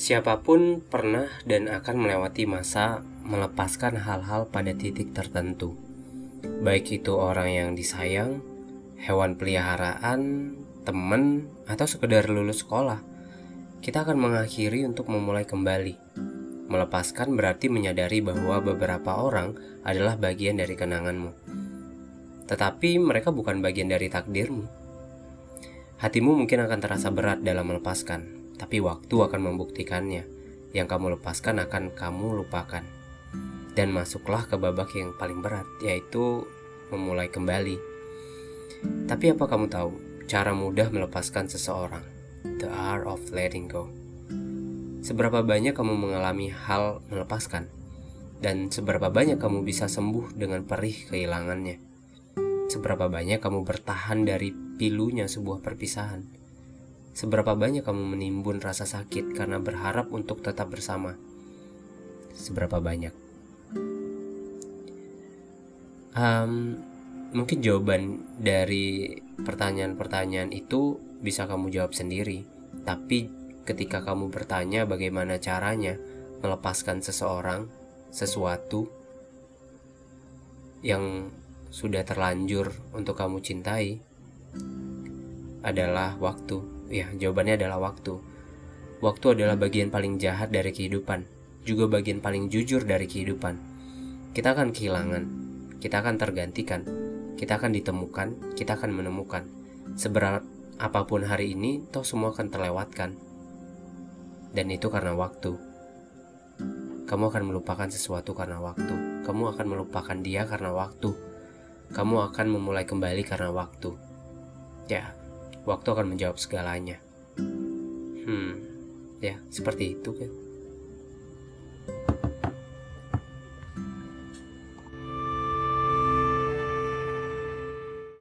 Siapa pun pernah dan akan melewati masa melepaskan hal-hal pada titik tertentu. Baik itu orang yang disayang, hewan peliharaan, teman, atau sekedar lulus sekolah. Kita akan mengakhiri untuk memulai kembali. Melepaskan berarti menyadari bahwa beberapa orang adalah bagian dari kenanganmu. Tetapi mereka bukan bagian dari takdirmu. Hatimu mungkin akan terasa berat dalam melepaskan, tapi waktu akan membuktikannya. Yang kamu lepaskan akan kamu lupakan. Dan masuklah ke babak yang paling berat, yaitu memulai kembali. Tapi apa kamu tahu cara mudah melepaskan seseorang? The art of letting go. Seberapa banyak kamu mengalami hal melepaskan? Dan seberapa banyak kamu bisa sembuh dengan perih kehilangannya? Seberapa banyak kamu bertahan dari pilunya sebuah perpisahan? Seberapa banyak kamu menimbun rasa sakit karena berharap untuk tetap bersama? Seberapa banyak? Um, mungkin jawaban dari pertanyaan-pertanyaan itu bisa kamu jawab sendiri. Tapi ketika kamu bertanya bagaimana caranya melepaskan seseorang, sesuatu yang sudah terlanjur untuk kamu cintai adalah waktu. Ya, jawabannya adalah waktu. Waktu adalah bagian paling jahat dari kehidupan, juga bagian paling jujur dari kehidupan. Kita akan kehilangan, kita akan tergantikan, kita akan ditemukan, kita akan menemukan. Seberat apa pun hari ini, toh semua akan terlewatkan. Dan itu karena waktu. Kamu akan melupakan sesuatu karena waktu. Kamu akan melupakan dia karena waktu. Kamu akan memulai kembali karena waktu. Ya, waktu akan menjawab segalanya. Hmm, ya seperti itu kan.